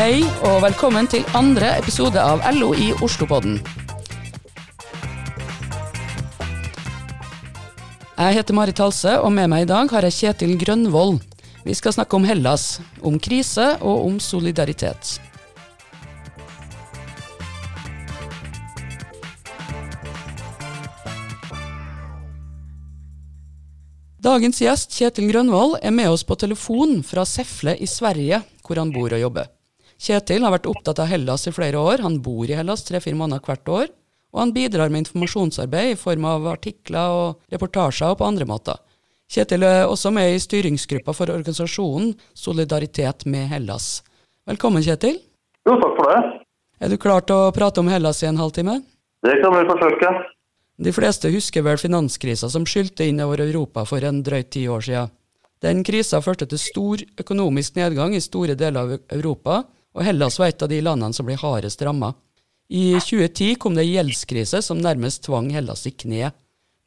Hei og velkommen til andre episode av LO i Oslopodden. Jeg heter Marit Halse, og med meg i dag har jeg Kjetil Grønvoll. Vi skal snakke om Hellas, om krise og om solidaritet. Dagens gjest, Kjetil Grønvoll, er med oss på telefon fra Sefle i Sverige, hvor han bor og jobber. Kjetil har vært opptatt av Hellas i flere år. Han bor i Hellas tre-fire måneder hvert år. Og han bidrar med informasjonsarbeid i form av artikler og reportasjer og på andre måter. Kjetil er også med i styringsgruppa for organisasjonen Solidaritet med Hellas. Velkommen, Kjetil. Jo, takk for det. Er du klar til å prate om Hellas i en halvtime? Det kan vi forsøke. De fleste husker vel finanskrisa som skylte inn over Europa for en drøyt ti år siden. Den krisa førte til stor økonomisk nedgang i store deler av Europa, og Hellas var et av de landene som ble hardest ramma. I 2010 kom det gjeldskrise som nærmest tvang Hellas i kne.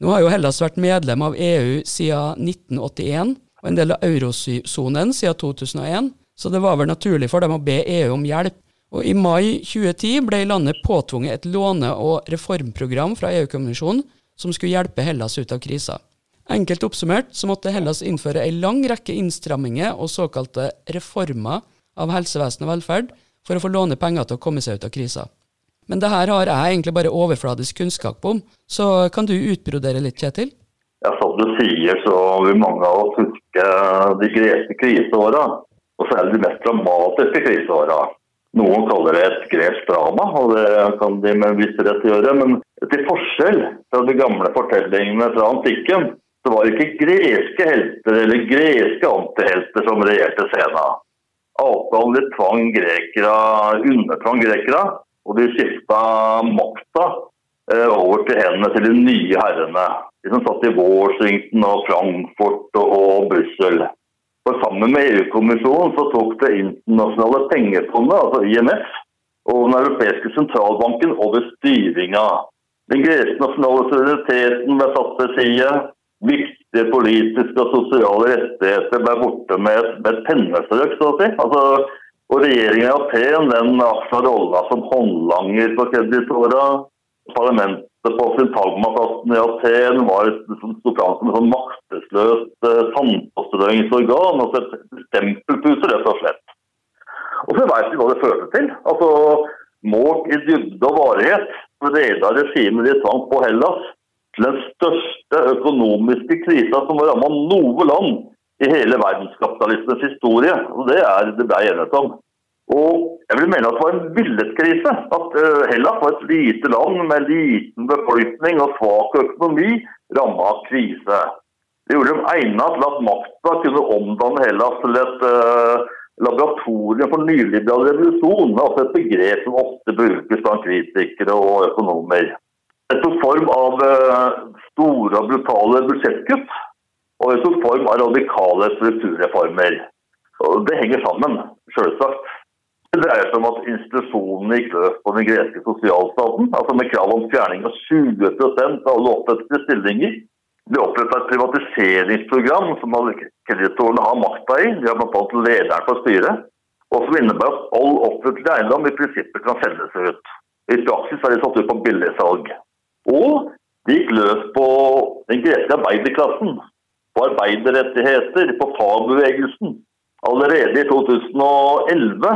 Nå har jo Hellas vært medlem av EU siden 1981, og en del av eurosonen siden 2001, så det var vel naturlig for dem å be EU om hjelp. Og I mai 2010 ble landet påtvunget et låne- og reformprogram fra EU-kommisjonen som skulle hjelpe Hellas ut av krisa. Enkelt oppsummert så måtte Hellas innføre en lang rekke innstramminger og såkalte reformer av helsevesen og velferd for å få låne penger til å komme seg ut av krisa. Men det her har jeg egentlig bare overfladisk kunnskap om, så kan du utbrodere litt, Kjetil? Ja, Som du sier, så vil mange av oss huske de greske kriseåra. Og særlig de mest dramatiske kriseåra. Noen kaller det et gresk drama, og det kan de med en viss rett gjøre. Men til forskjell fra de gamle fortellingene fra antikken, så var det ikke greske helter eller greske antihelter som regjerte scenen. Avtalen tvang grekere, undertvang grekere, og de skifta makta eh, over til hendene til de nye herrene. De som satt i Washington og Frankfurt og Brussel. For sammen med EU-kommisjonen så tok Det internasjonale pengefondet, altså IMF, og Den europeiske sentralbanken over styringa. Den greske nasjonale suvereniteten ble satt til side. Viktige politiske og sosiale rettigheter ble borte med et, med pennestrøk, så å si. Altså, og Regjeringen i Aten den aksa rolla som håndlanger på kreditora. Parlamentet på Syntagmaplassen i Aten var som sto som et maktesløst eh, sandpåstrøingsorgan. Altså et stempelpuse, rett og slett. Og så veit vi hva det førte til. Altså Målt i dybde og varighet reda regimet de tvang på Hellas den største økonomiske krisa som har ramma noe land i hele verdenskapitalismens historie. Og Det er det brei enighet om. Og jeg vil mene at det var en villet krise. At uh, Hellas var et lite land med liten befolkning og svak økonomi ramma av krise. Det gjorde dem egnet til at makta kunne omdanne Hellas til et uh, laboratorium for nyliberal revolusjon. Altså et begrep som ofte brukes av kritikere og økonomer. Det i form av uh, store og brutale budsjettkutt. Og det tok form av radikale strukturreformer. Og det henger sammen, selvsagt. Det dreier seg om at institusjonene gikk løs på den greske sosialstaten, altså med krav om fjerning av 20 av alle offentlige stillinger. Det opprettet et privatiseringsprogram som kreditorene har makta i. De har bl.a. lederen for styret. Og som innebærer at all offentlig eiendom i prinsippet kan selges ut. I praksis er de satt ut på billigsalg. Og de gikk løs på den greske arbeiderklassen. På arbeiderrettigheter, på fagbevegelsen. Allerede i 2011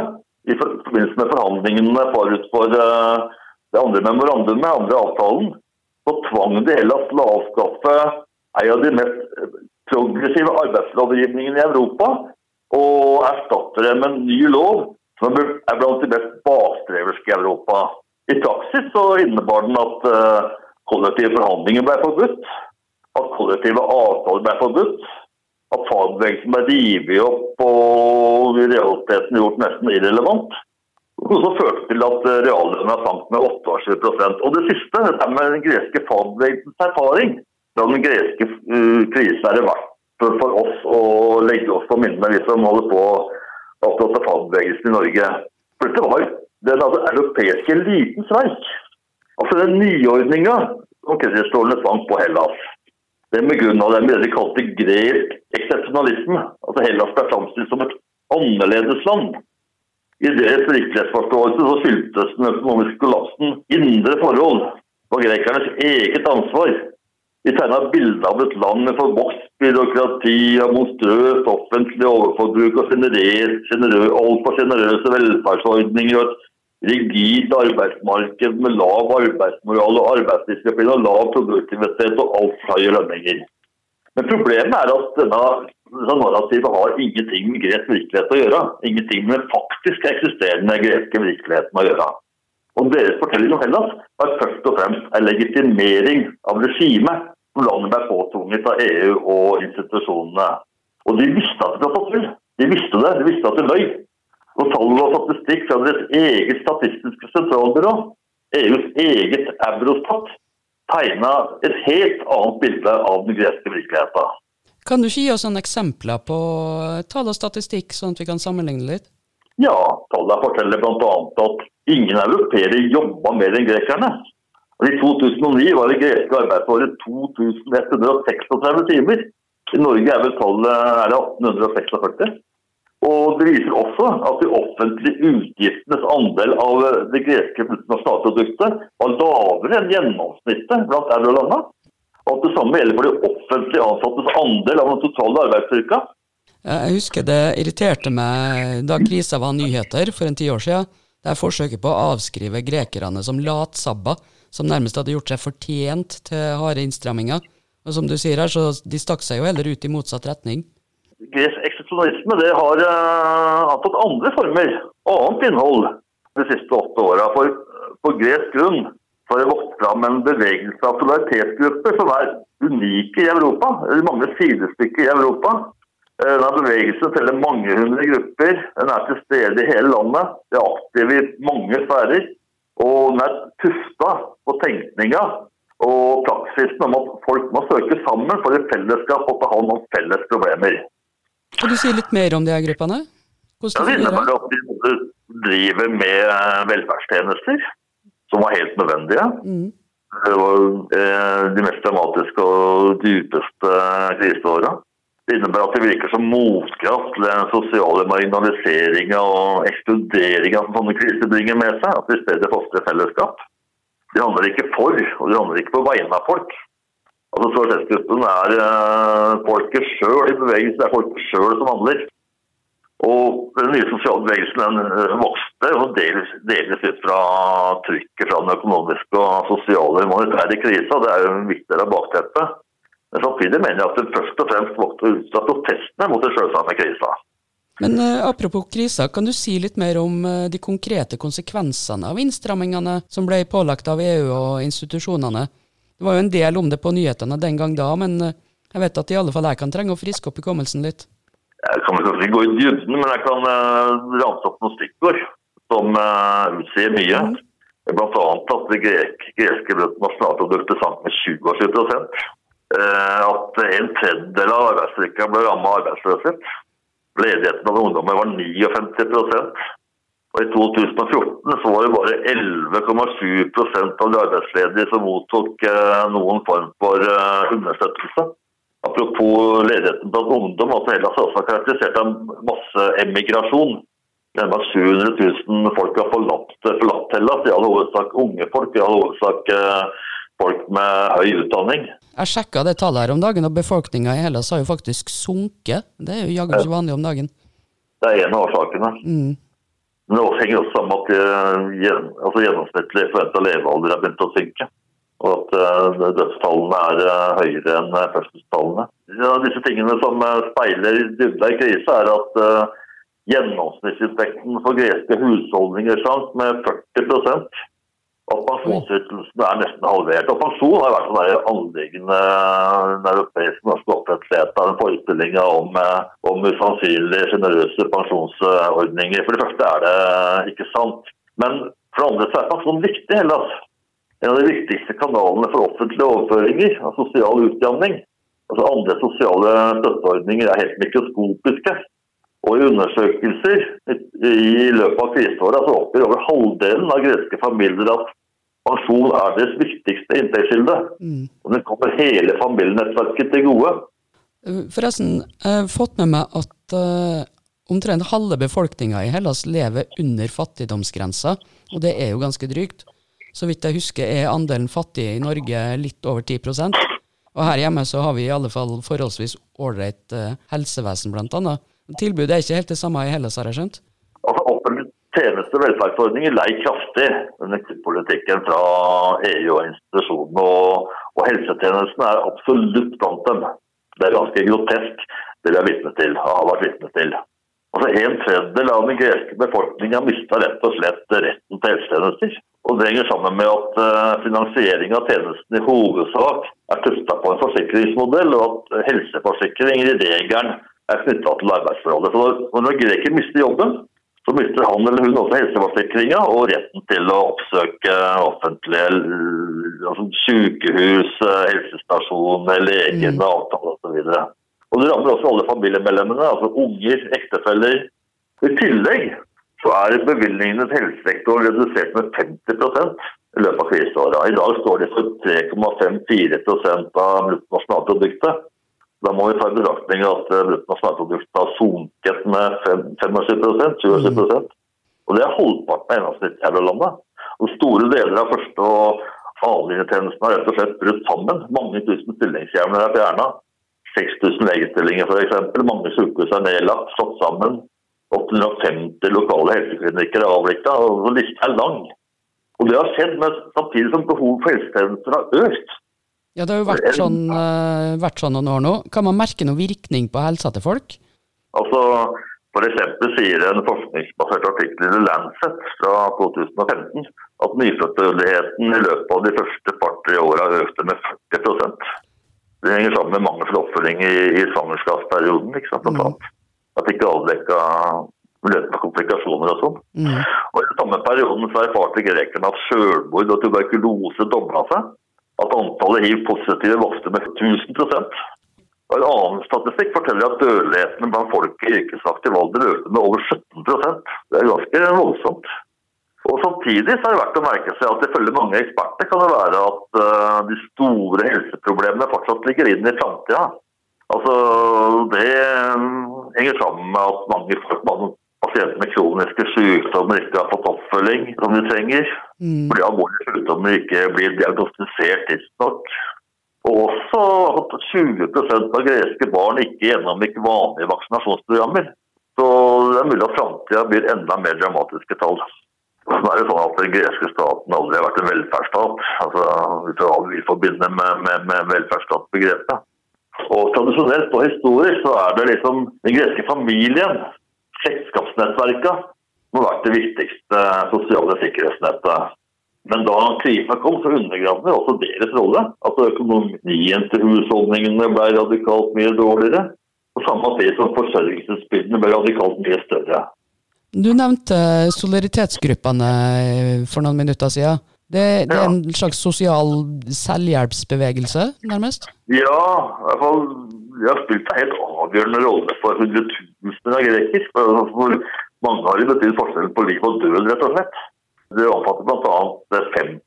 i forbindelse med forhandlingene forut for eh, det andre memorandumet, andre avtalen, så tvang de Hellas til å avskaffe en av de mest progressive arbeidslovgivningene i Europa, og erstatte det med en ny lov som er blant de mest bakstreverske i Europa. I praksis så innebar den at eh, kollektive forhandlinger ble forbudt, at kollektive avtaler ble forbudt, at fagbevegelsen ble revet opp og i realiteten gjort nesten irrelevant. Noe som førte til at reallønna sank med 28% Og det siste, dette med den greske fagbevegelsens erfaring fra den greske uh, krisen er det verdt for oss å legge oss på minne, vi som holder på opptatt av fagbevegelsen i Norge. For dette var den altså, europeiske elitens verk. Altså den nyordninga som kreditorene tvang på Hellas. Det med grunn av det de kalte gresk eksepsjonalisme. Altså Hellas ble framstilt som et annerledesland. I deres virkelighetsforståelse så skyldtes den økonomiske kollapsen indre forhold. Det grekernes eget ansvar. De tegna bilde av et land med forvokst byråkrati og monstrøst offentlig overforbruk og altfor sjenerøse velferdsordninger og et rigid arbeidsmarked med lav arbeidsmoral og arbeidsdisiplin og lav produktivitet og altfor høye lønninger. Men problemet er at denne, denne narrativet har ingenting med gresk virkelighet å gjøre. Ingenting med faktisk eksisterende greske virkeligheten å gjøre. Og Deres fortelling om Hellas var først og fremst en legitimering av regimet som landet ble påtvunget av EU og institusjonene. Og de visste at det var fått til. De visste det, de visste at det løy. Og salg og statistikk fra deres eget statistiske sentralbyrå, EUs eget Eurostat, tegna et helt annet bilde av den greske virkeligheten. Kan du ikke gi oss noen eksempler på tall og statistikk, sånn at vi kan sammenligne litt? Ja, tallene forteller bl.a. at ingen europeere jobba mer enn grekerne. I 2009 var det greske arbeidsåret 2136 timer. I Norge er vel tallet er det 1846. Og Det viser også at de offentlige utgiftenes andel av det greske nasjonalproduktet var lavere enn gjennomsnittet blant eurolandene. Og at det samme gjelder for de offentlig ansattes andel av den totale arbeidsstyrka. Jeg husker det irriterte meg da krisa var nyheter for en ti år siden. Det er forsøket på å avskrive grekerne som latsabber, som nærmest hadde gjort seg fortjent til harde innstramminger. Og som du sier her, så de stakk seg jo heller ut i motsatt retning gresk eksepsjonalisme det har uh, fått andre former, annet innhold, de siste åtte åra. For på gresk grunn har det vokst fram en bevegelse av solidaritetsgrupper som er unike i Europa. eller mange sidestykker i Europa. Eh, denne bevegelsen teller mange hundre grupper. Den er til stede i hele landet. Den er aktiv i mange sfærer. Og den er tufta på tenkninga og praksisen om at folk må søke sammen for i fellesskap å ta hånd om felles problemer. Kan du si litt mer om de her gruppene? Ja, det innebærer at de driver med eh, velferdstjenester som var helt nødvendige. Mm. Det var eh, de mest dramatiske og dypeste kriseåra. Det innebærer at det virker som motkraft til den sosiale marginaliseringa og ekskluderinga som sånne kriser bringer med seg. At de i stedet fostrer fellesskap. De handler ikke for, og de handler ikke på vegne av folk. Altså Solidaritetsgruppen er uh, folket sjøl i bevegelsen, det er folket sjøl som handler. Og Den nye sosiale bevegelsen den uh, vokste og deles delvis ut fra trykket fra den økonomiske og sosiale humanitære krisa. Det er jo en viktig del av bakteppet. Men samtidig mener jeg at det først og fremst vokste ut fra protestene mot den sjølsamme krisa. Men uh, apropos krisa, kan du si litt mer om uh, de konkrete konsekvensene av innstrammingene som ble pålagt av EU og institusjonene? Det var jo en del om det på nyhetene den gang da, men eh, jeg vet at i alle fall jeg kan trenge å friske opp hukommelsen litt. Jeg kan ikke gå i dybden, men jeg kan uh, ramse opp noen stikkord som uh, utsier mye. Mm. Bl.a. at det grek, greske nasjonalproduktet sank med 27 uh, At en tredjedel av arbeidsstyrka ble rammet av arbeidsløshet. Ledigheten av ungdommer var 59 og I 2014 så var det bare 11,7% av de arbeidsledige som mottok eh, noen form for eh, understøttelse. Apropos ledigheten blant ungdom, altså Hellas er også karakterisert av masseemigrasjon. Nærmere 700 000 folk har forlatt, forlatt Hellas, i all hovedsak unge folk. i all hovedsak eh, folk med høy utdanning. Jeg sjekka det tallet her om dagen, og befolkninga i Hellas har jo faktisk sunket. Det er jo jaggu så vanlig om dagen. Det er en av årsakene. Mm. Men det henger også med at eh, altså gjennomsnittlig forventa levealder er begynt å synke. Og at uh, dødstallene er uh, høyere enn uh, fødselstallene. Ja, disse tingene som speiler dybda i krise, er at gjennomsnittsinntekten for greske husholdninger sank med 40 og pensjonsytelsene er nesten halvert. Og pensjon har vært en anliggende den europeiske norske offentlighet av en om, eh, om usannsynlig sjenerøse pensjonsordninger. For det første er det ikke sant. Men for det andre så er pensjon viktig. Hellas. En av de viktigste kanalene for offentlige overføringer av sosial utjamning. Altså Andre sosiale støtteordninger er helt mikroskopiske. Og i undersøkelser i løpet av kriseåret så oppgir over halvdelen av greske familier at Pensjon er deres viktigste inntektskilde. Mm. Og den kommer hele familienettverket til gode. Forresten, jeg har fått med meg at uh, Omtrent halve befolkninga i Hellas lever under fattigdomsgrensa, og det er jo ganske drygt. Så vidt jeg husker er andelen fattige i Norge litt over 10% Og her hjemme så har vi i alle fall forholdsvis ålreit uh, helsevesen, blant annet. Tilbudet er ikke helt det samme i Hellas, har jeg skjønt? Altså, Offentlig tjeneste- og velferdsordninger lei kraftig under politikken fra EU og institusjonene. Og, og helsetjenesten er absolutt blant dem. Det er ganske grotesk, det vi er vitne til, har vært vitne til. Altså En tredjedel av den greske befolkningen har mista rett og slett retten til helsetjenester. Og Det henger sammen med at uh, finansiering av tjenesten i hovedsak er tufta på en forsikringsmodell, og at helseforsikring i regelen er knytta til arbeidsforholdet. Så Når greker mister jobben, så mister han eller hun også helseforsikringa og retten til å oppsøke offentlige altså sykehus, helsestasjoner, legene, mm. avtaler osv. Og Det rammer også alle familiemedlemmene, altså unger, ektefeller. I tillegg så er bevilgningene til helsesektoren redusert med 50 i løpet av kriseåra. I dag står de for 3,54% av bruttonasjonalproduktet. Da må vi ta i betraktning at bruttonasjonalproduktet har sunket med 25 27 mm. Og Det er halvparten av gjennomsnittet i eurolandet. Og Store deler av første- og avlinjetjenesten har rett og slett brutt sammen. Mange tusen stillingshjemler er fjerna. 6000 legestillinger f.eks. Mange sykehus er nedlagt, slått sammen. 850 lokale helseklinikker er avvikla, lista er lang. Og Det har skjedd med, samtidig som behovet for helsetjenester har økt. Ja, Det har jo vært sånn, uh, vært sånn noen år nå. Kan man merke noen virkning på helsa til folk? Altså, F.eks. sier en forskningsbasert artikkel i The Lancet fra 2015 at nyfødtdødeligheten i løpet av de første par-tre åra økte med 40% det henger sammen med mangelfull oppfølging i, i svangerskapsperioden. ikke sant, mm. At ikke avdekka muligheten for komplikasjoner og sånn. Mm. Og I den samme perioden så erfarte grekerne at sjølmord og tuberkulose dobla seg. At antallet hiv-positive vokste med 1000 og En annen statistikk forteller at dødeligheten blant folk i yrkesaktiv alder økte med over 17% Det er ganske voldsomt. Og Samtidig så er det verdt å merke seg at ifølge mange eksperter kan det være at uh, de store helseproblemene fortsatt ligger inn i framtida. Altså, det henger sammen med at mange folk, mange pasienter med kroniske sykdommer ikke har fått oppfølging som de trenger. Mm. Fordi alvorlige sykdommer ikke blir diagnostisert tidsnok. Og også at 20 av greske barn ikke gjennomgikk vanlige vaksinasjonsprogrammer. Så det er mulig at framtida blir enda mer dramatiske tall. Så er det sånn at Den greske staten aldri har vært en velferdsstat. altså vi tror hva vi forbinder med, med, med velferdsstatsbegrepet. Og Tradisjonelt og historisk så er det liksom den greske familien, slektskapsnettverka, må vært det viktigste sosiale sikkerhetsnettet. Men da krisa kom, så undergravde det også deres rolle. Altså Økonomien til husholdningene ble radikalt mye dårligere. På samme tid som forsørgelsesbyrdene ble radikalt mye større. Du nevnte solidaritetsgruppene for noen minutter siden. Det, det er en slags sosial selvhjelpsbevegelse, nærmest? Ja, i hvert fall Jeg har spilt helt avgjørende rolle for hundretusener av greker. For mange har det betydd forskjellen på liv og død, rett og slett. Det omfatter bl.a. 50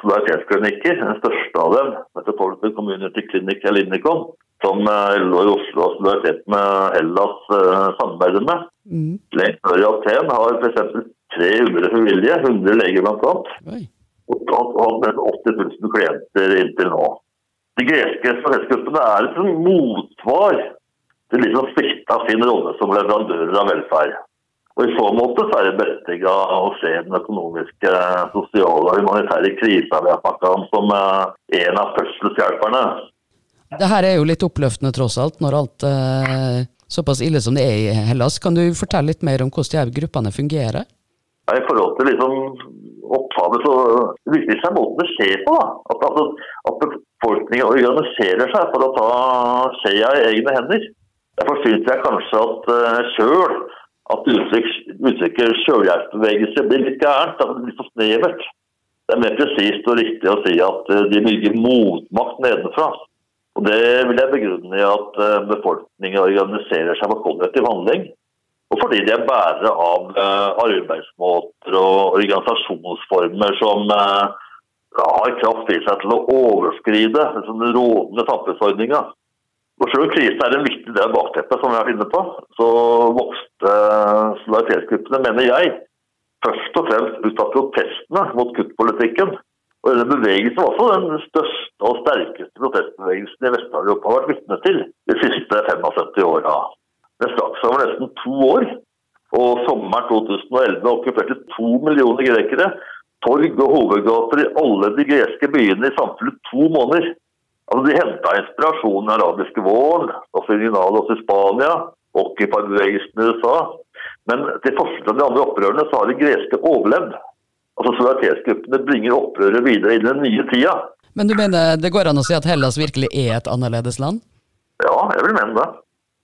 solidaritetsklinikker. Den største av dem, Metropolitan Community Clinic Elinikon, som LO i Oslo har solidaritet med Hellas uh, samarbeider med. Mm. Lengt før i Aten har f.eks. 300 frivillige, 100 leger bl.a. Og hatt 80 000 klienter inntil nå. De greske stafettgruppene er et motsvar til de som svikta sin rolle som leverandører av velferd. Og I så måte så er det berettiga å se den økonomiske, sosiale og humanitære krisa vi har snakka om, som eh, en av fødselshjelperne. Det her er jo litt oppløftende tross alt, når alt er såpass ille som det er i Hellas. Kan du fortelle litt mer om hvordan de gruppene fungerer? Ja, I forhold til liksom opphavet så viser seg måten det skjer på. da. At, altså, at befolkningen organiserer seg for å ta skjea i egne hender. Derfor syns jeg kanskje at uh, sjøl at uttrykket sjølhjelpsbevegelse blir litt gærent. At det blir for snevert. Det er mer presist og riktig å si at uh, de bygger motmakt nedenfra. Og Det vil jeg begrunne i at eh, befolkningen organiserer seg for kollektiv handling. Og fordi de er bærere av eh, arbeidsmåter og organisasjonsformer som eh, har kraft i seg til å overskride den rådende samfunnsordninga. Og Selv om krise er en viktig del av bakteppet, som vi har vært på, så vokste solidaritetsgruppene, mener jeg, først og fremst ut av protestene mot kuttpolitikken. Og denne bevegelsen var også den største og sterkeste protestbevegelsen i Vest-Europa har vært vitne til de siste 75 åra. Det strakk seg over nesten to år. Og sommeren 2011 okkuperte to millioner grekere torg og hovedgater i alle de greske byene i samfunnet to måneder. Altså, de henta inspirasjon i arabiske våren, også i i Spania, occupy-bevegelsen i USA. Men til forskjell fra de andre opprørene, så har de greske overlevd. Altså Solidaritetsgruppene bringer opprøret videre i den nye tida. Men du mener det går an å si at Hellas virkelig er et annerledes land? Ja, jeg vil mene det.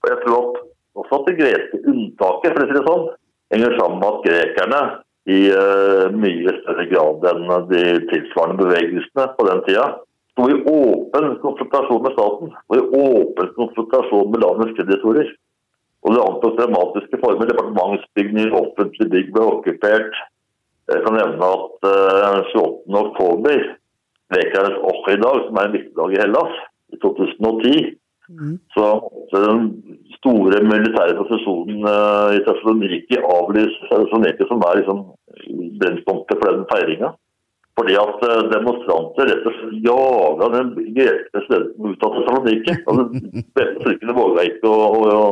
Jeg tror at også at det greske unntaket, for å si det sånn, henger sammen med at grekerne i uh, mye større grad enn de tilsvarende bevegelsene på den tida sto i åpen konfrontasjon med staten og i åpen konfrontasjon med landets kreditorer. Og det antok dramatiske former. Departementsbygninger, offentlige bygg ble okkupert. Jeg kan nevne at uh, 28. oktober, grekernes dag, som er en viktig dag i Hellas, i 2010, mm. så den store militære prosesjonen uh, i Thessaloniki avlyses. Thessaloniki som er liksom brennpunktet for den feiringa. Fordi at uh, demonstranter rett og slett jaga den greske studenten ut av Thessaloniki. Altså, Styrkene våga ikke å, å,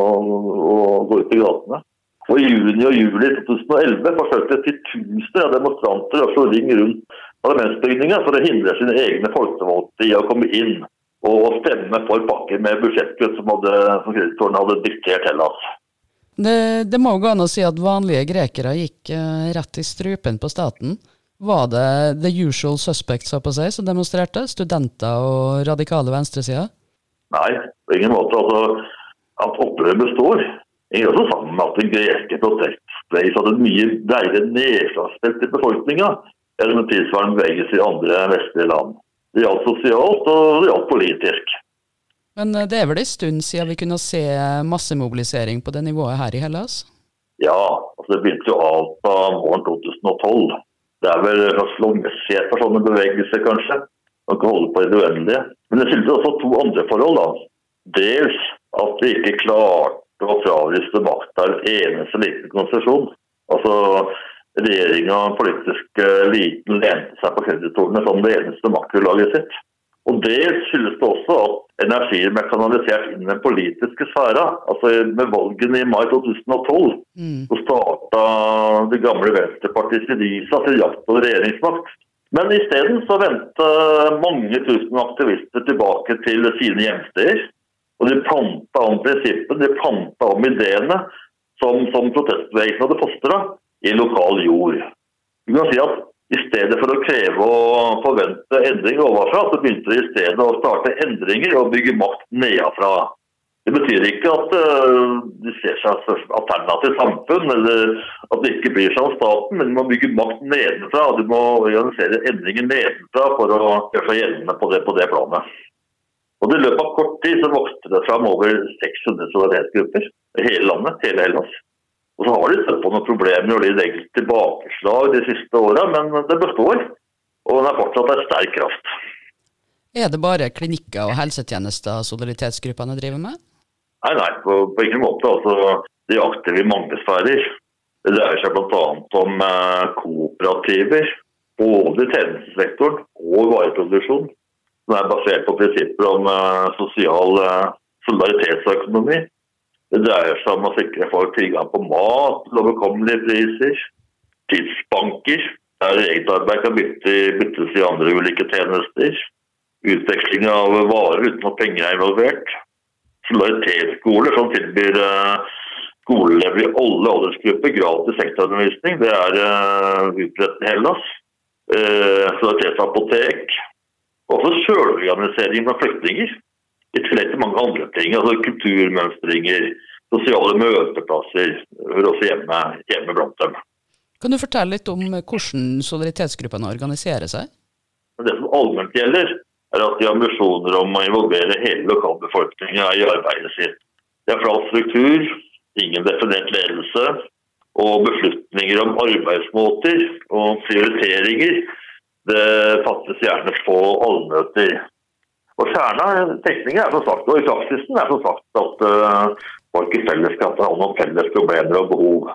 å, gå ut i gatene. Og I juni og juli 2011 forsøkte titusener av demonstranter å slå ring rundt parlamentsbygninga for å hindre sine egne folkevalgte i å komme inn og stemme for pakker med budsjettkutt som, hadde, som kreditorene hadde diktert Hellas. Det, det må gå an å si at vanlige grekere gikk uh, rett i strupen på staten. Var det the usual suspects så på seg, som demonstrerte? Studenter og radikale venstresider? Nei, på ingen måte. Altså, at opprøret består, henger også sammen med at den greske protestbevegelsen hadde et mye bredere nedslagsfelt i befolkninga enn med tilsvarende bevegelse i andre vestlige land. Det gjaldt sosialt, og det gjaldt politisk. Men eh, det er vel en stund siden vi kunne se massemobilisering på det nivået her i Hellas? Ja, altså det begynte jo alt på våren 2012. Det er vel langsiktighet for sånne bevegelser, kanskje. Man kan holde på i det uendelige. Men det skyldes også to andre forhold. da. Dels at de ikke klarte å fravriste makta en eneste liten konsesjon. Altså, Regjeringa og politisk eliten lente seg på kreditorene som det eneste maktgrunnlaget sitt. Og Det skyldes det også at energien ble kanalisert inn i den politiske sfæra. Altså Med valgene i mai 2012 mm. så starta det gamle Venstrepartiet Syriza til jakt på regjeringsmakt. Men isteden så vendte mange tusen aktivister tilbake til sine hjemsteder. Og de planta om prinsippene, de planta om ideene som, som protestbevegelsen hadde fostra i lokal jord. Du kan si at i stedet for å kreve og forvente endringer ovenfra, så begynte de i stedet å starte endringer og bygge makt nedenfra. Det betyr ikke at uh, de ser seg som alternativt samfunn, eller at det ikke blir seg om staten, men de må bygge makt nedenfra. og De må organisere endringer nedenfra for å gjøre seg gjeldende på det, på det planet. Og I løpet av kort tid så vokste det fram over 600 solidaritetsgrupper i hele landet, hele Hellas. Og så har de støtt på noen problemer og litt enkelte tilbakeslag de siste åra, men det består. Og den er fortsatt en sterk kraft. Er det bare klinikker og helsetjenester solidaritetsgruppene driver med? Nei, nei, på, på ingen måte. Altså, de aktive i mange sfærer. Det dreier seg bl.a. om eh, kooperativer, både i tjenestesektoren og vareproduksjon. Som er basert på prinsipper om eh, sosial eh, solidaritetsøkonomi. Det dreier seg om å sikre folk tilgang på mat til overkommelige priser. Tidsbanker, der eget arbeid kan byttes i andre ulike tjenester. Utveksling av varer uten at penger er involvert. Solidaritetsskoler som tilbyr uh, skoleelever i alle aldersgrupper gratis sektorundervisning. Det er uh, utbredt i Hellas. Uh, solidaritetsapotek. Også sjølorganisering av flyktninger. I tillegg til mange andre ting. altså Kulturmønstringer, sosiale møteplasser hører også hjemme, hjemme blant dem. Kan du fortelle litt om hvordan solidaritetsgruppene organiserer seg? Det som allment gjelder, er at de har ambisjoner om å involvere hele lokalbefolkninga i arbeidet sitt. Det er flat struktur, ingen definert ledelse, og beslutninger om arbeidsmåter og prioriteringer det fattes gjerne på allmøter. Og Kjerna tenkningen er som sagt, og i praksisen er som sagt at uh, folk i fellesskap har noen felles problemer og behov.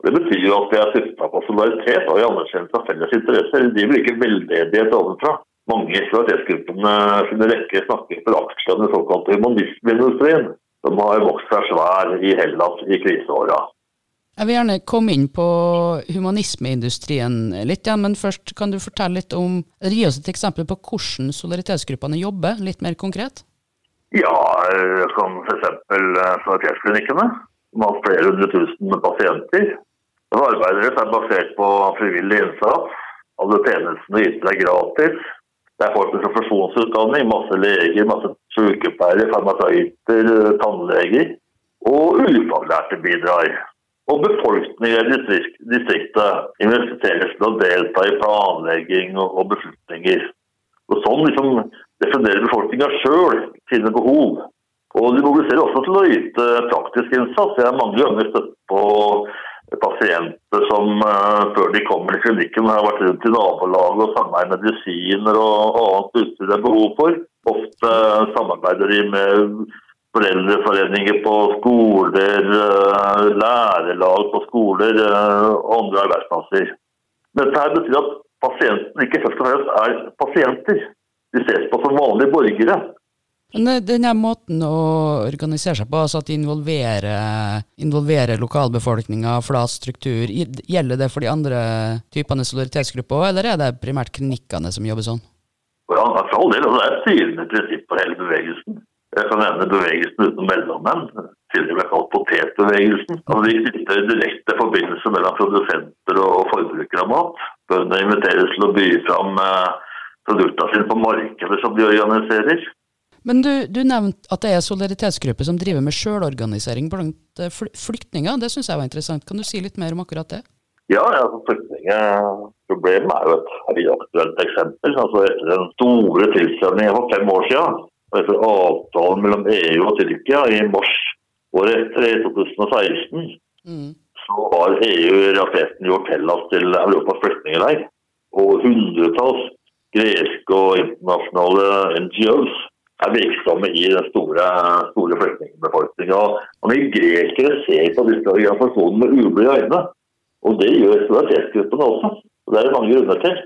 Og det betyr jo at det er tufta på solidaritet og i anerkjennelse av felles interesser. De blir ikke veldedighet ovenfra. Mange i solidaritetsgruppene sine rekker snakker for aksjer den såkalte humanismeindustrien, som har vokst seg svær i Hellas i kriseåra. Jeg vil gjerne komme inn på humanismeindustrien litt, igjen, men først kan du fortelle litt om, eller gi oss et eksempel på hvordan solidaritetsgruppene jobber, litt mer konkret? Ja, som f.eks. solidaritetsklinikkene, som har flere hundre tusen pasienter. Så arbeider er basert på frivillig innsats. Alle tjenestene yter er gratis. Det er folk med profesjonsutdanning, masse leger, masse sykepleiere, farmasøyter, tannleger. Og ufaglærte bidrar. Og befolkningen i distriktet investeres til å delta i planlegging og beslutninger. Og Sånn liksom definerer befolkninga sjøl sine behov. Og De mobiliserer også til å yte praktisk innsats. Jeg har mange ganger støtt på pasienter som uh, før de kommer til klinikken har vært rundt i nabolaget og samarbeider medisiner og annet utstyr det er behov for. Ofte samarbeider de med foreldreforeninger på skoler, lærelag lærerlag på skoler eh, og andre arbeidsplasser. Dette her betyr at pasientene ikke først og fremst er pasienter. De ses på som vanlige borgere. Men eh, denne måten å organisere seg på, altså at de involverer, involverer lokalbefolkninga, flat struktur, gjelder det for de andre typene solidaritetsgrupper òg, eller er det primært klinikkene som jobber sånn? Ja, for all del. Det er et styrende prinsipp for hele bevegelsen. Jeg kan nevne bevegelsen uten mellommenn, tidligere kalt potetbevegelsen. Altså, de knytter direkte forbindelse mellom produsenter og forbrukere av mat. Bøndene inviteres til å by fram eh, produktene sine på markedet som de organiserer. Men du, du nevnte at det er solidaritetsgrupper som driver med sjølorganisering blant eh, flyktninger. Det syns jeg var interessant. Kan du si litt mer om akkurat det? Ja, altså flyktningproblemet er jo et aktuelt eksempel. Altså Etter den store tilstrømningen for fem år siden etter avtalen mellom EU og Tyrkia i mars året etter, i 2016, mm. så har EU i realiteten gjort Hellas til Europas flyktningleir. Og hundretalls greske og internasjonale NGOs er virksomme i den store, store flyktningbefolkninga. Vi grekere ser på disse organisasjonene med ublide øyne. Og det gjør solidaritetsgruppene også. Og det er det mange grunner til.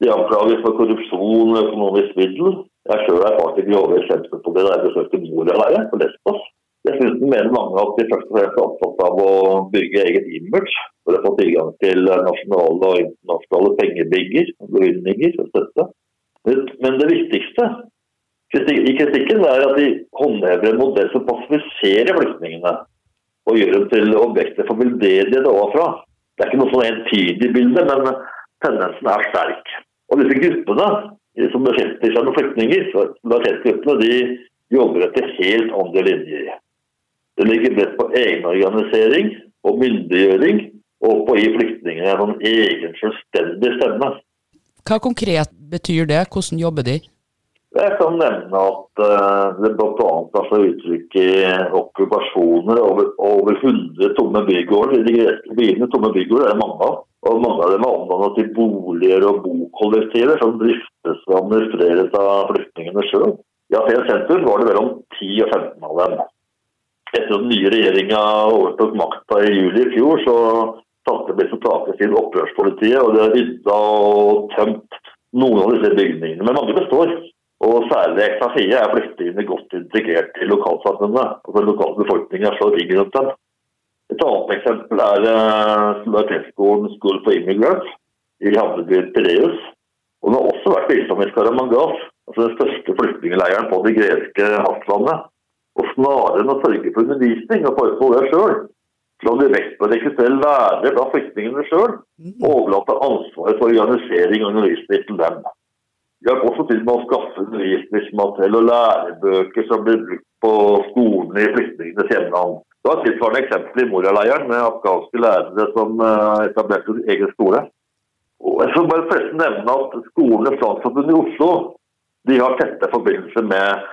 De anklages for korrupsjon og økonomisk middel. Jeg sjøl erfarte grove eksempler på det da jeg besøkte Moria-leiret på Lesbos. Dessuten mener mange at de først og fremst er opptatt av å bygge eget image for å få tilgang til nasjonale og internasjonale pengebygger, bevilgninger og støtte. Men det viktigste i kritikken er at de håndhever en modell som passiviserer flyktningene og gjør dem til objekter for veldedighet overfra. Det er ikke noe sånn entydig bilde, men tendensen er sterk. Og disse gruppene som beskjeftiger seg med flyktninger, solidaritetsgruppene, de jobber etter helt andre linjer. Det ligger bredt på egenorganisering og myndiggjøring, og på å gi flyktningene en egen selvstendig stemme. Hva konkret betyr det? Hvordan jobber de? Jeg kan nevne at uh, det bl.a. tar seg uttrykk i okkupasjoner over, over 100 tomme bygårder. De greske byene tomme bygårder er mange av. Og mange av dem er omdannet til boliger og bokollektiver som driftes og administreres av flyktningene sjøl. I Aten sentrum var det mellom 10 og 15 av dem. Etter at den nye regjeringa overtok makta i juli i fjor, så satte takene inn opprørspolitiet, og det har rydda og tømt noen av disse bygningene. Men mange består. Og særlig ekstra Ekstafie er flyktningene godt integrert i lokalsamfunnet. og Den lokale befolkninga slår ring rundt dem. Et annet eksempel er uh, solidaritetsskolen School for Immigrants i havnebyen Pireus. Og den har også vært virksomhet i Skaramangas, altså den største flyktningleiren på det greske fastlandet. Og snarere enn å sørge for undervisning og forestå det sjøl, la de vekt på å rekruttere lærere blant flyktningene sjøl, og overlate ansvaret for organisering og undervisning til dem. Vi har også til med å skaffe undervisningsmateriell og lærebøker som blir brukt på skolene i flyktningenes hjemland. Det var et tilsvarende eksempel i Moria-leiren med afghanske lærere som uh, etablerte en egen skole. Og jeg får bare forresten nevne at skolene Statsforbundet i Oslo de har tette forbindelser med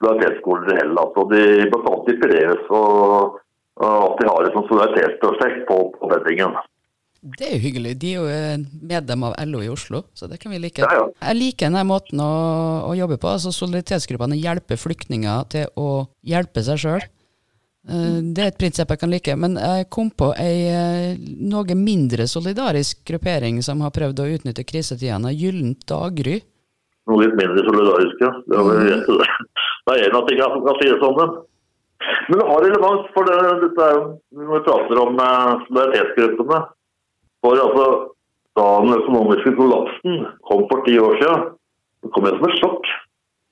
solidaritetsskoler i Hellas. og de Bl.a. inspireres og, og at de har et solidaritetsprosjekt på, på beddingen. Det er jo hyggelig. De er jo medlem av LO i Oslo, så det kan vi like. Ja, ja. Jeg liker denne måten å, å jobbe på. altså Solidaritetsgruppene hjelper flyktninger til å hjelpe seg sjøl. Det er et prinsipp jeg kan like, men jeg kom på ei eh, noe mindre solidarisk gruppering som har prøvd å utnytte krisetidene. Gyllent daggry. Noe litt mindre solidarisk, ja. Det er. Det er en av tingene som kan sies om dem. Men det har relevans for det, dette er jo når vi prater om eh, solidaritetsgruppene. For altså, da den økonomiske kollapsen kom for ti år siden, det kom det som et sjokk.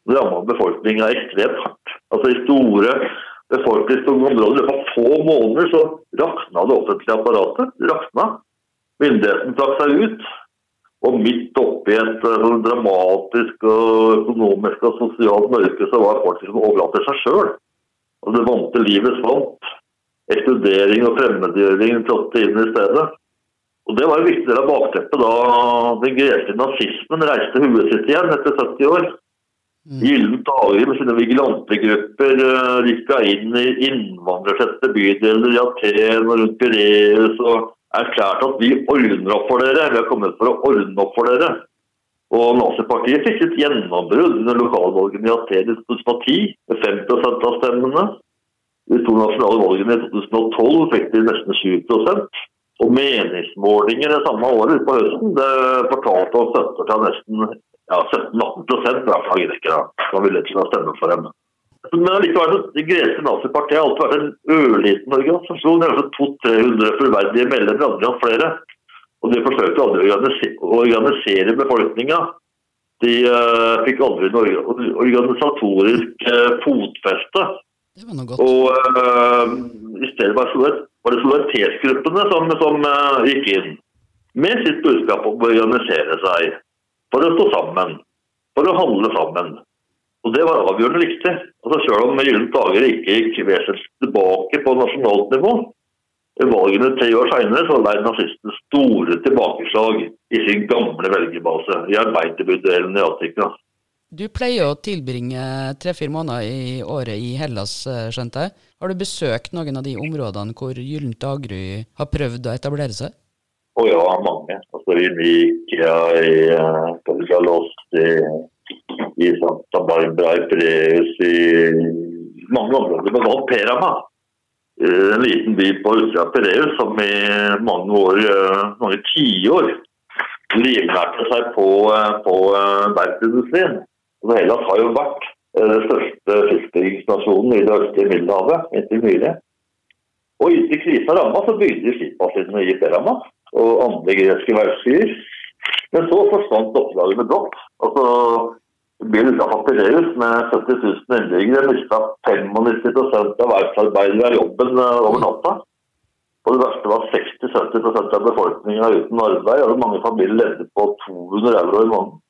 Det rammet befolkninga ekstremt hardt. Altså i store befolkningstunge områder. I løpet av få måneder så rakna det offentlige apparatet. Rakna. Myndighetene trakk seg ut. Og midt oppi et eh, sånn dramatisk og økonomisk og sosialt mørke så var folk som overlatt seg sjøl. Altså, det vante livets svant. Ekskludering og fremmedgjøring trådte inn i stedet. Og Det var en viktig del av bakteppet da den greske nazismen reiste huet sitt igjen etter 70 år. Gyllent dager med sine vigilantegrupper rykka inn i innvandrertette bydeler i Aten og rundt Pireus og erklærte at vi ordner opp for dere. Vi har kommet for å ordne opp for dere. Og Nazipartiet fikk et gjennombrudd under lokalvalgene i Aten i 2010 med 5 av stemmene. De to nasjonale valgene i 2012 fikk de nesten 7 Og meningsmålinger det samme året på høsten det fortalte oss støtter til nesten ja, 17-18 hvert fall grekere som ville ikke stemme for dem. Men likevel Det greske nazipartiet har alltid vært en ørliten organisasjon. Det er altså 200-300 fullverdige medlemmer, andre og flere. Og de forsøkte aldri å organisere befolkninga. De uh, fikk aldri noe organisatorisk uh, fotfeste. Det var noe godt. Og uh, i stedet var det, var det solidaritetsgruppene som, som gikk inn med sitt budskap om å organisere seg for å stå sammen, for å handle sammen. Og Det var avgjørende viktig. Altså Selv om Gyllent dager ikke gikk vesentlig tilbake på nasjonalt nivå, i valgene tre år senere lei nazistene store tilbakeslag i sin gamle velgerbase, i arbeiderbydelen i Afrika. Du pleier å tilbringe tre-fire måneder i året i Hellas, eh, skjønte jeg. Har du besøkt noen av de områdene hvor Gyllent daggry har prøvd å etablere seg? Å ja, mange. Altså I Mykia, i uh, i, i Santa Barbara, i Preus, i mange områder. Men nå Perama, en liten by på utsida av Pireus som i mange år, mange tiår livnærte seg på, på verftsindustrien. Altså Hellas har jo vært den største fiskebyggingsnasjonen i det østlige Middelhavet inntil nylig. Og inntil krisa ramma, så bygde de skipsbassinene i Perama og andre greske verftsbyer. Men så forsvant opplagene brått. Altså, Byen utenfor med 70 000 innbyggere mista 95% av verftsarbeidere av jobben over natta. Og det verste var 60-70% av befolkningen uten arbeid. og Mange familier levde på 200 euro i måneden.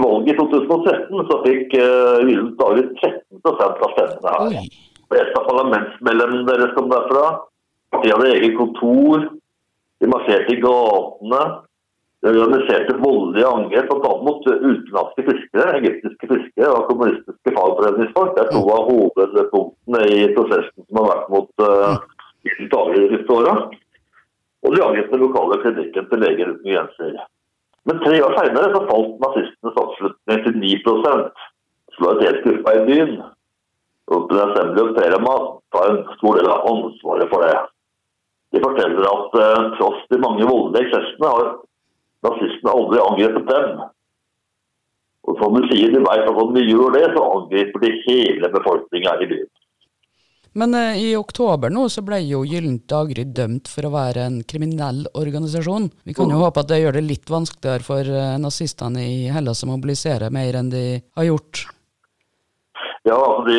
Valget i 2013 så fikk uh, Gyllent Dager 13 av stemmene her. Et av parlamentsmedlemmene deres kom derfra. De hadde eget kontor. De marsjerte i gatene. De organiserte voldelige angrep bl.a. mot utenlandske fiskere, egyptiske fiskere og kommunistiske fagforeningsfolk. Det er to av hovedpunktene i prosessen som har vært mot uh, de siste åra. Og de angrep den lokale klinikken til Leger uten grenser. Men tre år seinere falt nazistenes oppslutning til 9 Solidaritetsgruppa i byen. Og Assembly of Terama tar en stor del av ansvaret for det. De forteller at eh, tross de mange voldelige eksessene har nazistene aldri angrepet dem. Og som du sier, de vet at om de gjør det, så angriper de hele befolkninga i byen. Men uh, i oktober nå så ble jo Gyllent daggry dømt for å være en kriminell organisasjon. Vi kan jo mm. håpe at det gjør det litt vanskeligere for uh, nazistene i Hellas å mobilisere mer enn de har gjort. Ja, altså de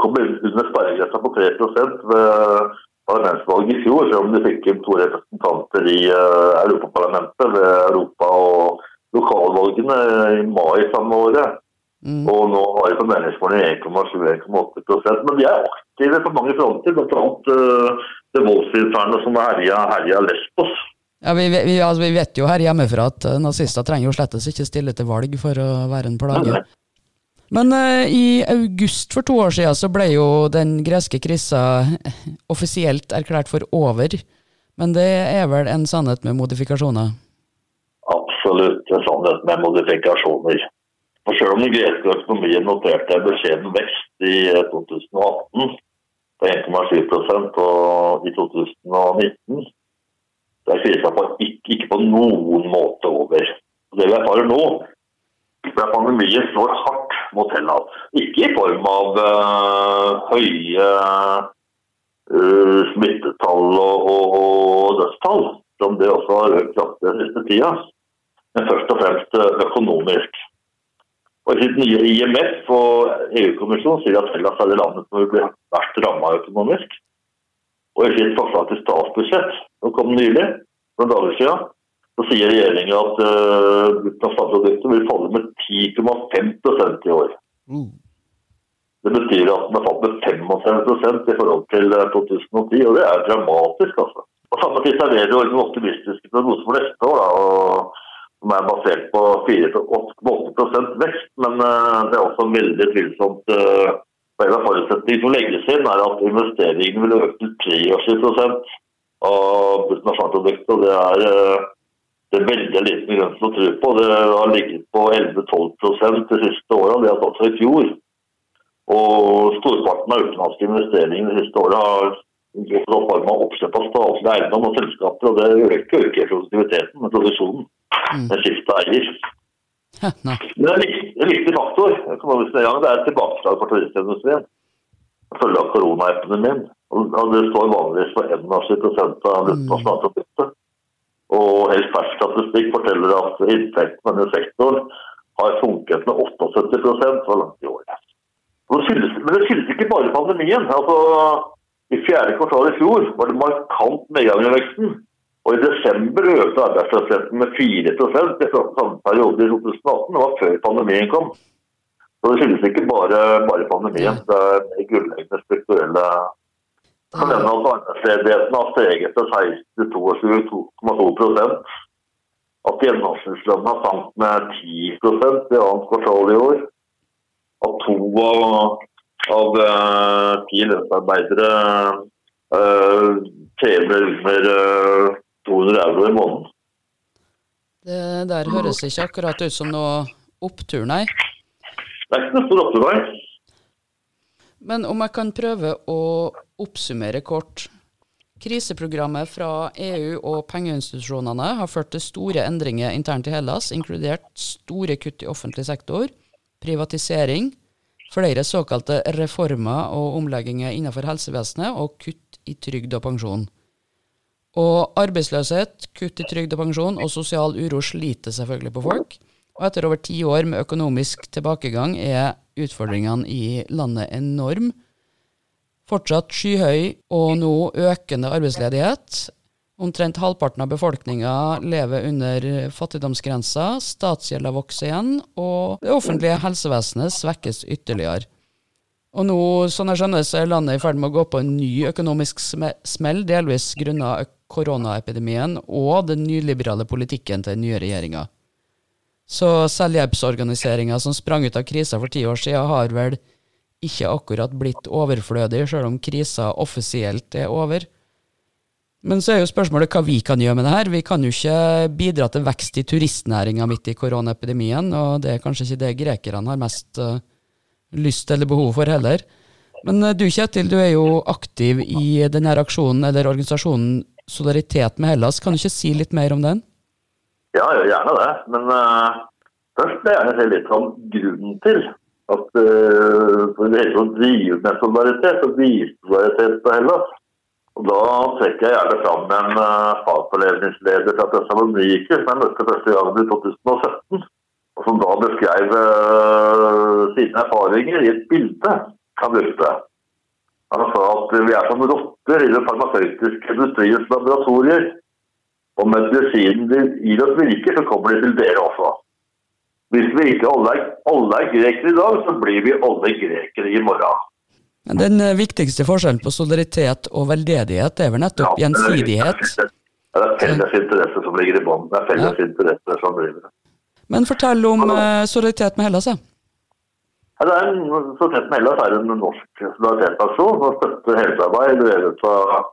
kom under sperregrensa på 3 ved parlamentsvalget i fjor, selv om de fikk inn to representanter i uh, Europaparlamentet ved Europa- og lokalvalgene i mai samme året. Mm. Og nå har vi på meningsmåling 1,7-1,8 Men de er aktive på mange fronter, bl.a. Uh, det voldsinfernet som herja, herja Lesbos. Ja, vi, vi, altså, vi, vet jo her hjemmefra at uh, nazister trenger jo slett ikke stille til valg for å være en plage. Men uh, i august for to år siden så ble jo den greske krisa offisielt erklært for over. Men det er vel en sannhet med modifikasjoner? Absolutt en sannhet med modifikasjoner. For Selv om den greske økonomien noterte en beskjeden vekst i 2018 på 1,7 og i 2019, så er krisa ikke, ikke, på noen måte over. Det vi erfarer nå, er at pandemien slår hardt mot Hellas. Ikke i form av uh, høye uh, smittetall og, og, og, dødstall, som det også har økt kraftig den siste tida, men først og fremst økonomisk. Og sitt nye IMF og EU-kommisjonen sier at Hellas er det landet som vil bli verst ramma økonomisk. Og I sitt forslag til statsbudsjett som kom nylig, for noen dager siden, så sier regjeringa at bruttonasjonalproduktet uh, vil falle med 10,5% i år. Mm. Det betyr at den har falt med 55% i forhold til 2010, og det er dramatisk. altså. På samme tid serverer den optimistiske prognoser for neste år, da, og, som er basert på 4-8% vekst. Men uh, det er også veldig tvilsomt. Uh, en av forutsetningene som legges inn, er at investeringene vil øke til 23 av bruttonasjonalproduktet. og Det er uh, det er veldig liten grunn til å tro på. Det har ligget på 11-12% de siste åra, det har tatt seg i fjor. Og storparten av utenlandske investeringer de siste åra har gått i form av oppkjøp av statlig eiendom og selskaper. og Det øker ikke produktiviteten med produksjonen. Mm. Det skifte eier. Men det er en viktig faktor. Det er tilbakeslag for turistindustrien følge av koronaepidemien. Det står vanligvis for 71 av bruttonasjonalproduktet. Og helt fersk statistikk forteller at inntekten i denne sektoren har sunket med 78 så langt i år. Men det skyldes ikke bare pandemien. Altså, I fjerde kvartal i fjor var det markant nedgang i veksten. Og I desember økte arbeidsløsheten med 4 i samme periode i 2018. Det var før pandemien kom. Så Det skyldes ikke bare, bare pandemien. Det er grunnleggende strukturelle for denne arbeidsledigheten har steget til 22,2% At har sank med 10% i annet kvartal i år. At to av, av uh, ti lønnsarbeidere uh, tjener under uh, 200 euro i måneden. Det der høres ikke akkurat ut som noe opptur, nei? Det er ikke noe stor opptur, nei. Men om jeg kan prøve å oppsummere kort. Kriseprogrammet fra EU og pengeinstitusjonene har ført til store endringer internt i Hellas, inkludert store kutt i offentlig sektor, privatisering, flere såkalte reformer og omlegginger innenfor helsevesenet og kutt i trygd og pensjon. Og arbeidsløshet, kutt i trygd og pensjon og sosial uro sliter selvfølgelig på folk. Og etter over ti år med økonomisk tilbakegang er utfordringene i landet enorm. Fortsatt skyhøy og nå økende arbeidsledighet. Omtrent halvparten av befolkninga lever under fattigdomsgrensa, statsgjelda vokser igjen, og det offentlige helsevesenet svekkes ytterligere. Og nå, sånn jeg skjønner, så er landet i ferd med å gå på en ny økonomisk smell, delvis grunnet koronaepidemien og den nyliberale politikken til den nye regjeringa. Så selvhjelpsorganiseringa som sprang ut av krisa for ti år siden, har vel ikke akkurat blitt overflødig, sjøl om krisa offisielt er over. Men så er jo spørsmålet hva vi kan gjøre med det her. Vi kan jo ikke bidra til vekst i turistnæringa midt i koronaepidemien, og det er kanskje ikke det grekerne har mest uh, lyst eller behov for heller. Men uh, du Kjetil, du er jo aktiv i denne aksjonen eller organisasjonen Solidaritet med Hellas. Kan du ikke si litt mer om den? Ja, gjerne det. Men uh, først vil jeg gjerne si litt om grunnen til at uh, for tatt drive med solidaritet og vise solidaritet på Hellas. Da trekker jeg gjerne fram en uh, fagforlevningsleder fra Tessaloniki som jeg møtte første gang i 2017. Og som da beskrev uh, sine erfaringer i et bilde han brukte. Han sa at vi er som rotter i den farmasøytiske industriens laboratorier. Og medisinen gir oss virker, så kommer de til dere også. Hvis vi ikke alle er, alle er grekere i dag, så blir vi alle grekere i morgen. Den eh, viktigste forskjellen på solidaritet og veldedighet er vel nettopp ja, gjensidighet? Det er felles interesse som ligger i bånn. Det er felles ja. interesse som driver det. Men fortell om uh, solidaritet med Hellas, da. Ja, det er en, solidaritet med Hellas er en norsk solidaritetsaksjon som støtter helsearbeid drevet av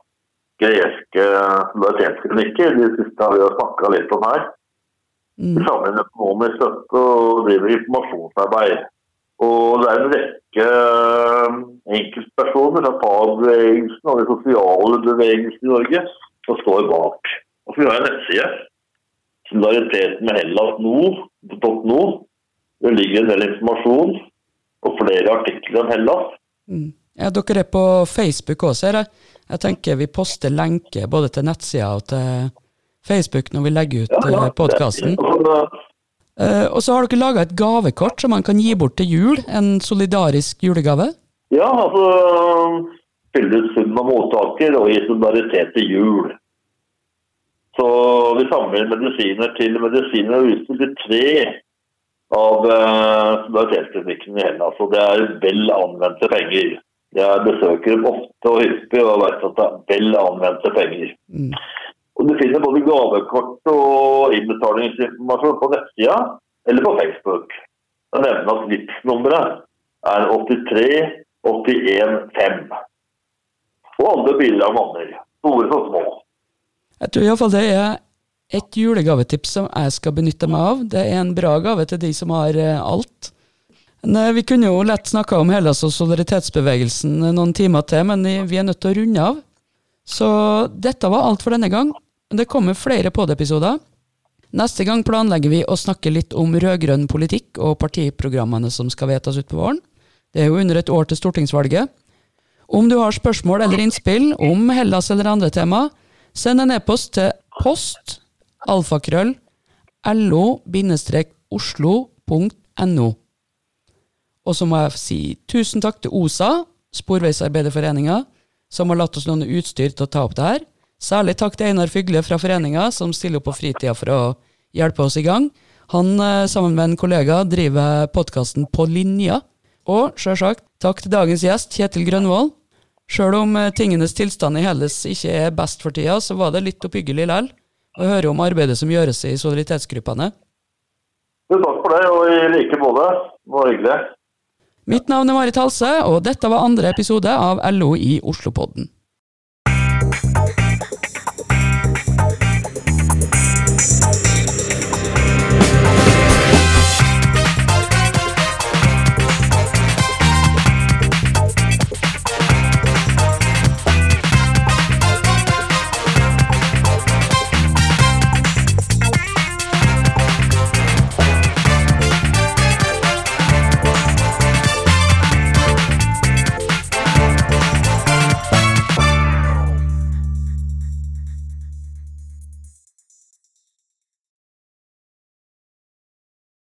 greske solidaritetsklinikker. De siste har vi jo snakka litt om her. Mm. De samler inn økonomisk støtte og driver informasjonsarbeid. Og det er en rekke eh, enkeltpersoner fra fagbevegelsen og de sosiale bevegelsene i Norge som står bak. Og så vi har en nettside, solidariteten med Hellas nå.no. Det ligger en del informasjon og flere artikler om Hellas. Mm. Ja, dere er på Facebook også, ser jeg. Jeg tenker vi poster lenke både til nettsida og til Facebook når vi legger ut ja, ja, podkasten. Uh, og så har dere laga et gavekort som man kan gi bort til jul. En solidarisk julegave? Ja, altså fylle ut sum av mottaker og gi solidaritet til jul. Så vi samler medisiner til medisiner og utstyr til tre av uh, solidaritetsklinikkene i Hellas. Og det er vel anvendte penger. Jeg besøker dem ofte og hyppig og vet at det er vel anvendte penger. Mm. Og Du finner både gavekort og innbetalingsinformasjon på nettsida eller på Facebook. Jeg nevner at Vipps-nummeret er 83 81 5. Og alle biler manner, Store som små. Jeg tror iallfall det er et julegavetips som jeg skal benytte meg av. Det er en bra gave til de som har eh, alt. Nei, vi kunne jo lett snakka om Hellas og solidaritetsbevegelsen noen timer til, men vi er nødt til å runde av. Så dette var alt for denne gang. Det kommer flere pod-episoder. Neste gang planlegger vi å snakke litt om rød-grønn politikk og partiprogrammene som skal vedtas utpå våren. Det er jo under et år til stortingsvalget. Om du har spørsmål eller innspill om Hellas eller andre tema, send en e-post til post alfakrøll lo-oslo.no. Og så må jeg si tusen takk til OSA, Sporveisarbeiderforeninga, som har latt oss låne utstyr til å ta opp det her. Særlig takk til Einar Fygle fra foreninga, som stiller opp på fritida for å hjelpe oss i gang. Han, eh, sammen med en kollega, driver podkasten På linja. Og sjølsagt takk til dagens gjest, Kjetil Grønvoll. Sjøl om eh, tingenes tilstand i Hellas ikke er best for tida, så var det litt oppbyggelig likevel å høre om arbeidet som gjøres i solidaritetsgruppene. Takk for det, og i like måte. Det var hyggelig. Mitt navn er Marit Halse, og dette var andre episode av LO i Oslopodden.